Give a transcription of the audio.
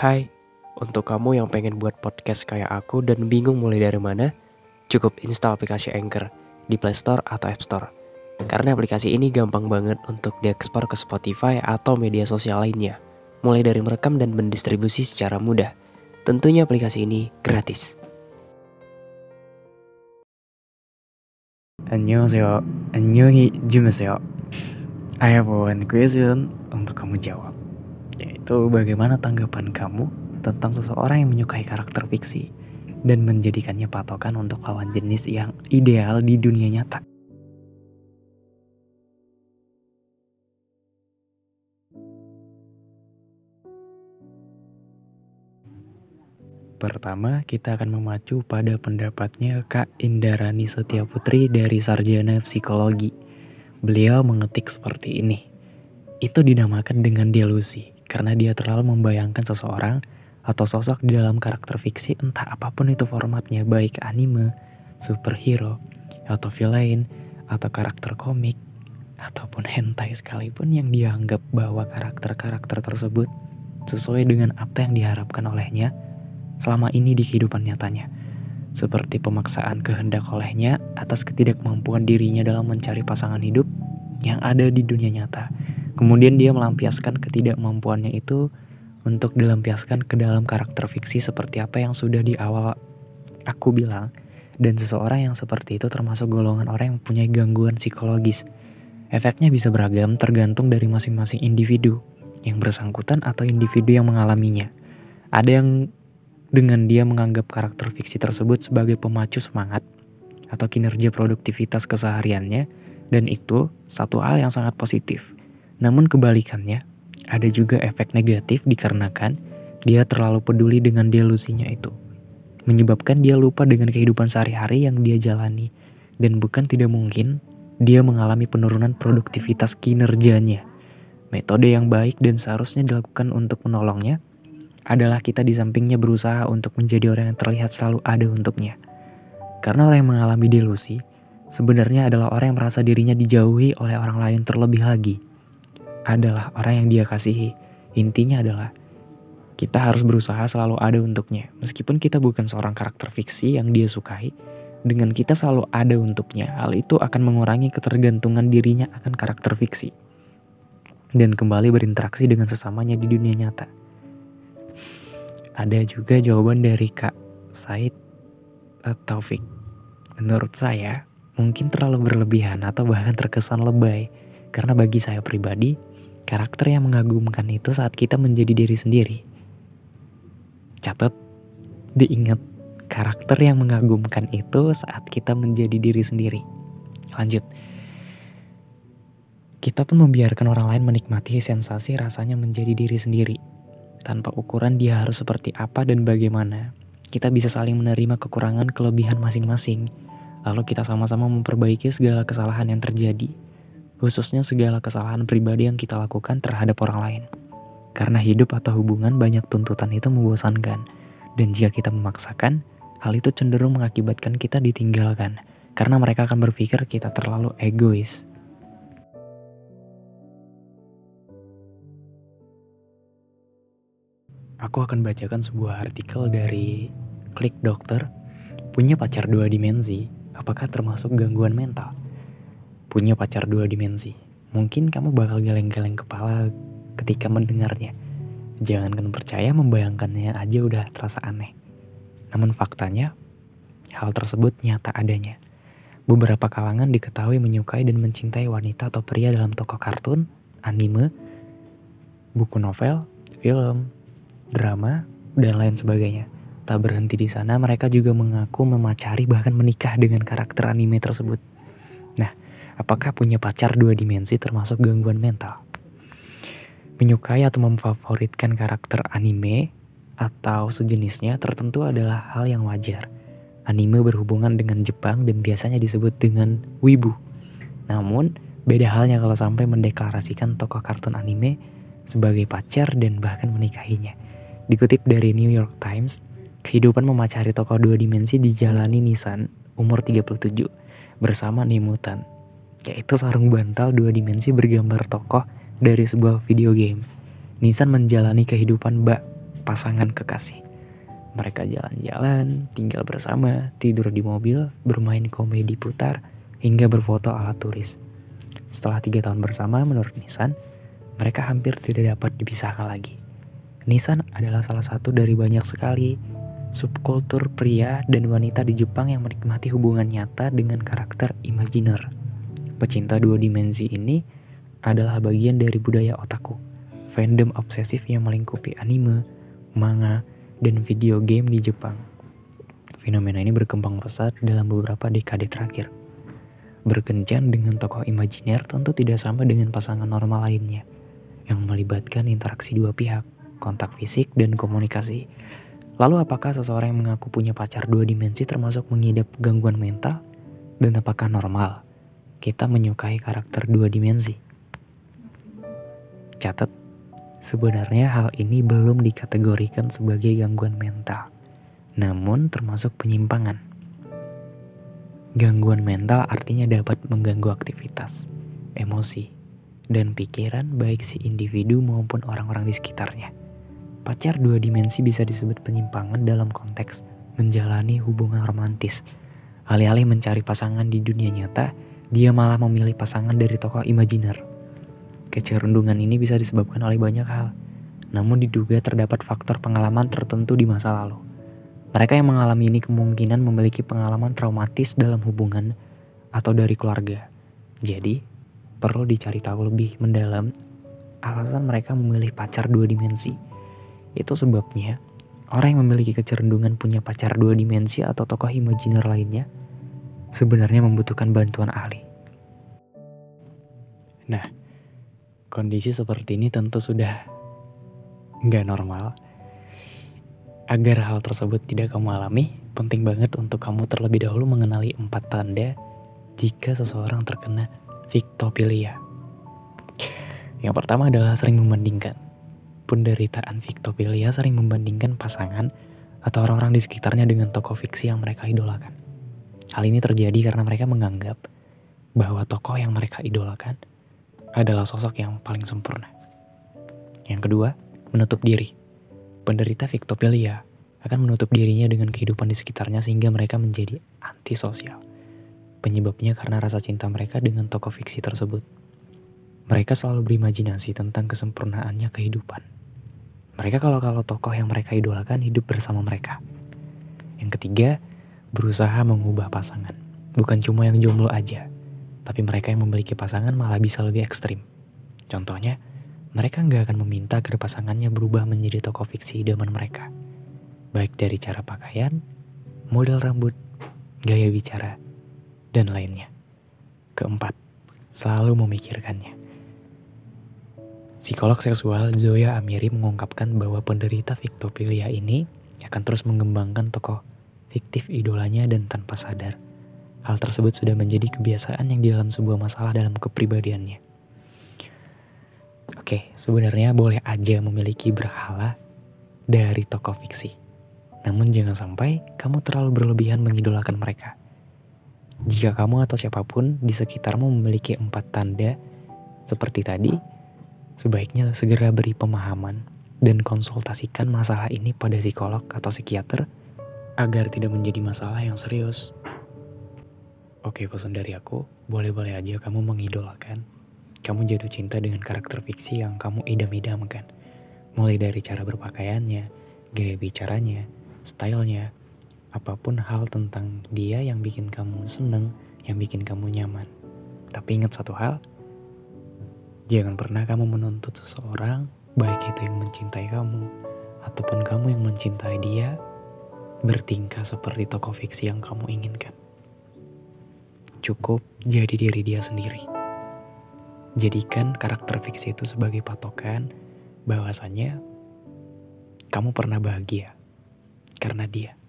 Hai, untuk kamu yang pengen buat podcast kayak aku dan bingung mulai dari mana, cukup install aplikasi Anchor di Play Store atau App Store. Karena aplikasi ini gampang banget untuk diekspor ke Spotify atau media sosial lainnya, mulai dari merekam dan mendistribusi secara mudah. Tentunya aplikasi ini gratis. Annyeonghaseyo, annyeonghi jumeseyo. I have one question untuk kamu jawab. Yaitu bagaimana tanggapan kamu tentang seseorang yang menyukai karakter fiksi dan menjadikannya patokan untuk lawan jenis yang ideal di dunia nyata. Pertama, kita akan memacu pada pendapatnya Kak Indarani Setiaputri dari Sarjana Psikologi. Beliau mengetik seperti ini. Itu dinamakan dengan delusi, karena dia terlalu membayangkan seseorang atau sosok di dalam karakter fiksi entah apa pun itu formatnya, baik anime, superhero, atau villain, atau karakter komik, ataupun hentai sekalipun yang dianggap bahwa karakter-karakter tersebut sesuai dengan apa yang diharapkan olehnya, selama ini di kehidupan nyatanya, seperti pemaksaan kehendak olehnya atas ketidakmampuan dirinya dalam mencari pasangan hidup yang ada di dunia nyata. Kemudian dia melampiaskan ketidakmampuannya itu untuk dilampiaskan ke dalam karakter fiksi seperti apa yang sudah di awal aku bilang. Dan seseorang yang seperti itu termasuk golongan orang yang punya gangguan psikologis. Efeknya bisa beragam tergantung dari masing-masing individu yang bersangkutan atau individu yang mengalaminya. Ada yang dengan dia menganggap karakter fiksi tersebut sebagai pemacu semangat atau kinerja produktivitas kesehariannya, dan itu satu hal yang sangat positif. Namun kebalikannya, ada juga efek negatif dikarenakan dia terlalu peduli dengan delusinya itu. Menyebabkan dia lupa dengan kehidupan sehari-hari yang dia jalani, dan bukan tidak mungkin dia mengalami penurunan produktivitas kinerjanya. Metode yang baik dan seharusnya dilakukan untuk menolongnya adalah kita di sampingnya berusaha untuk menjadi orang yang terlihat selalu ada untuknya. Karena orang yang mengalami delusi sebenarnya adalah orang yang merasa dirinya dijauhi oleh orang lain terlebih lagi. Adalah orang yang dia kasihi. Intinya adalah kita harus berusaha selalu ada untuknya. Meskipun kita bukan seorang karakter fiksi yang dia sukai, dengan kita selalu ada untuknya, hal itu akan mengurangi ketergantungan dirinya akan karakter fiksi. Dan kembali berinteraksi dengan sesamanya di dunia nyata. Ada juga jawaban dari Kak Said Taufik. Menurut saya, mungkin terlalu berlebihan atau bahkan terkesan lebay. Karena bagi saya pribadi, karakter yang mengagumkan itu saat kita menjadi diri sendiri. Catat, diingat, karakter yang mengagumkan itu saat kita menjadi diri sendiri. Lanjut. Kita pun membiarkan orang lain menikmati sensasi rasanya menjadi diri sendiri tanpa ukuran dia harus seperti apa dan bagaimana. Kita bisa saling menerima kekurangan kelebihan masing-masing, lalu kita sama-sama memperbaiki segala kesalahan yang terjadi, khususnya segala kesalahan pribadi yang kita lakukan terhadap orang lain. Karena hidup atau hubungan banyak tuntutan itu membosankan, dan jika kita memaksakan, hal itu cenderung mengakibatkan kita ditinggalkan, karena mereka akan berpikir kita terlalu egois. Aku akan bacakan sebuah artikel dari Klik Dokter. Punya pacar dua dimensi, apakah termasuk gangguan mental? Punya pacar dua dimensi. Mungkin kamu bakal geleng-geleng kepala ketika mendengarnya. Jangan kan percaya membayangkannya aja udah terasa aneh. Namun faktanya, hal tersebut nyata adanya. Beberapa kalangan diketahui menyukai dan mencintai wanita atau pria dalam tokoh kartun, anime, buku novel, film, drama, dan lain sebagainya. Tak berhenti di sana, mereka juga mengaku memacari bahkan menikah dengan karakter anime tersebut. Nah, apakah punya pacar dua dimensi termasuk gangguan mental? Menyukai atau memfavoritkan karakter anime atau sejenisnya tertentu adalah hal yang wajar. Anime berhubungan dengan Jepang dan biasanya disebut dengan wibu. Namun, beda halnya kalau sampai mendeklarasikan tokoh kartun anime sebagai pacar dan bahkan menikahinya. Dikutip dari New York Times, kehidupan memacari tokoh dua dimensi dijalani Nissan umur 37 bersama Nemutan, yaitu sarung bantal dua dimensi bergambar tokoh dari sebuah video game. Nissan menjalani kehidupan bak pasangan kekasih. Mereka jalan-jalan, tinggal bersama, tidur di mobil, bermain komedi putar, hingga berfoto ala turis. Setelah tiga tahun bersama, menurut Nissan, mereka hampir tidak dapat dipisahkan lagi. Nissan adalah salah satu dari banyak sekali subkultur pria dan wanita di Jepang yang menikmati hubungan nyata dengan karakter imajiner. Pecinta dua dimensi ini adalah bagian dari budaya otaku, fandom obsesif yang melingkupi anime, manga, dan video game di Jepang. Fenomena ini berkembang pesat dalam beberapa dekade terakhir. Berkencan dengan tokoh imajiner tentu tidak sama dengan pasangan normal lainnya, yang melibatkan interaksi dua pihak, kontak fisik, dan komunikasi. Lalu apakah seseorang yang mengaku punya pacar dua dimensi termasuk mengidap gangguan mental? Dan apakah normal kita menyukai karakter dua dimensi? Catat, Sebenarnya hal ini belum dikategorikan sebagai gangguan mental, namun termasuk penyimpangan. Gangguan mental artinya dapat mengganggu aktivitas, emosi, dan pikiran baik si individu maupun orang-orang di sekitarnya. Pacar dua dimensi bisa disebut penyimpangan dalam konteks menjalani hubungan romantis. Alih-alih mencari pasangan di dunia nyata, dia malah memilih pasangan dari tokoh imajiner. Kecerundungan ini bisa disebabkan oleh banyak hal, namun diduga terdapat faktor pengalaman tertentu di masa lalu. Mereka yang mengalami ini kemungkinan memiliki pengalaman traumatis dalam hubungan atau dari keluarga. Jadi, perlu dicari tahu lebih mendalam alasan mereka memilih pacar dua dimensi. Itu sebabnya orang yang memiliki kecerundungan punya pacar dua dimensi atau tokoh imajiner lainnya sebenarnya membutuhkan bantuan ahli. Nah, Kondisi seperti ini tentu sudah nggak normal. Agar hal tersebut tidak kamu alami, penting banget untuk kamu terlebih dahulu mengenali empat tanda jika seseorang terkena victopilia. Yang pertama adalah sering membandingkan. Penderitaan victopilia sering membandingkan pasangan atau orang-orang di sekitarnya dengan tokoh fiksi yang mereka idolakan. Hal ini terjadi karena mereka menganggap bahwa tokoh yang mereka idolakan adalah sosok yang paling sempurna. Yang kedua, menutup diri. Penderita victopilia akan menutup dirinya dengan kehidupan di sekitarnya sehingga mereka menjadi antisosial. Penyebabnya karena rasa cinta mereka dengan tokoh fiksi tersebut. Mereka selalu berimajinasi tentang kesempurnaannya kehidupan. Mereka kalau-kalau tokoh yang mereka idolakan hidup bersama mereka. Yang ketiga, berusaha mengubah pasangan. Bukan cuma yang jomblo aja, tapi mereka yang memiliki pasangan malah bisa lebih ekstrim. Contohnya, mereka nggak akan meminta agar pasangannya berubah menjadi tokoh fiksi idaman mereka. Baik dari cara pakaian, model rambut, gaya bicara, dan lainnya. Keempat, selalu memikirkannya. Psikolog seksual Zoya Amiri mengungkapkan bahwa penderita victopilia ini akan terus mengembangkan tokoh fiktif idolanya dan tanpa sadar Hal tersebut sudah menjadi kebiasaan yang di dalam sebuah masalah dalam kepribadiannya. Oke, sebenarnya boleh aja memiliki berhala dari tokoh fiksi. Namun jangan sampai kamu terlalu berlebihan mengidolakan mereka. Jika kamu atau siapa pun di sekitarmu memiliki empat tanda seperti tadi, sebaiknya segera beri pemahaman dan konsultasikan masalah ini pada psikolog atau psikiater agar tidak menjadi masalah yang serius. Oke pesan dari aku, boleh-boleh aja kamu mengidolakan. Kamu jatuh cinta dengan karakter fiksi yang kamu idam-idamkan. Mulai dari cara berpakaiannya, gaya bicaranya, stylenya, apa pun hal tentang dia yang bikin kamu seneng, yang bikin kamu nyaman. Tapi ingat satu hal, jangan pernah kamu menuntut seseorang, baik itu yang mencintai kamu, ataupun kamu yang mencintai dia, bertingkah seperti tokoh fiksi yang kamu inginkan cukup jadi diri dia sendiri. Jadikan karakter fiksi itu sebagai patokan bahwasanya kamu pernah bahagia karena dia.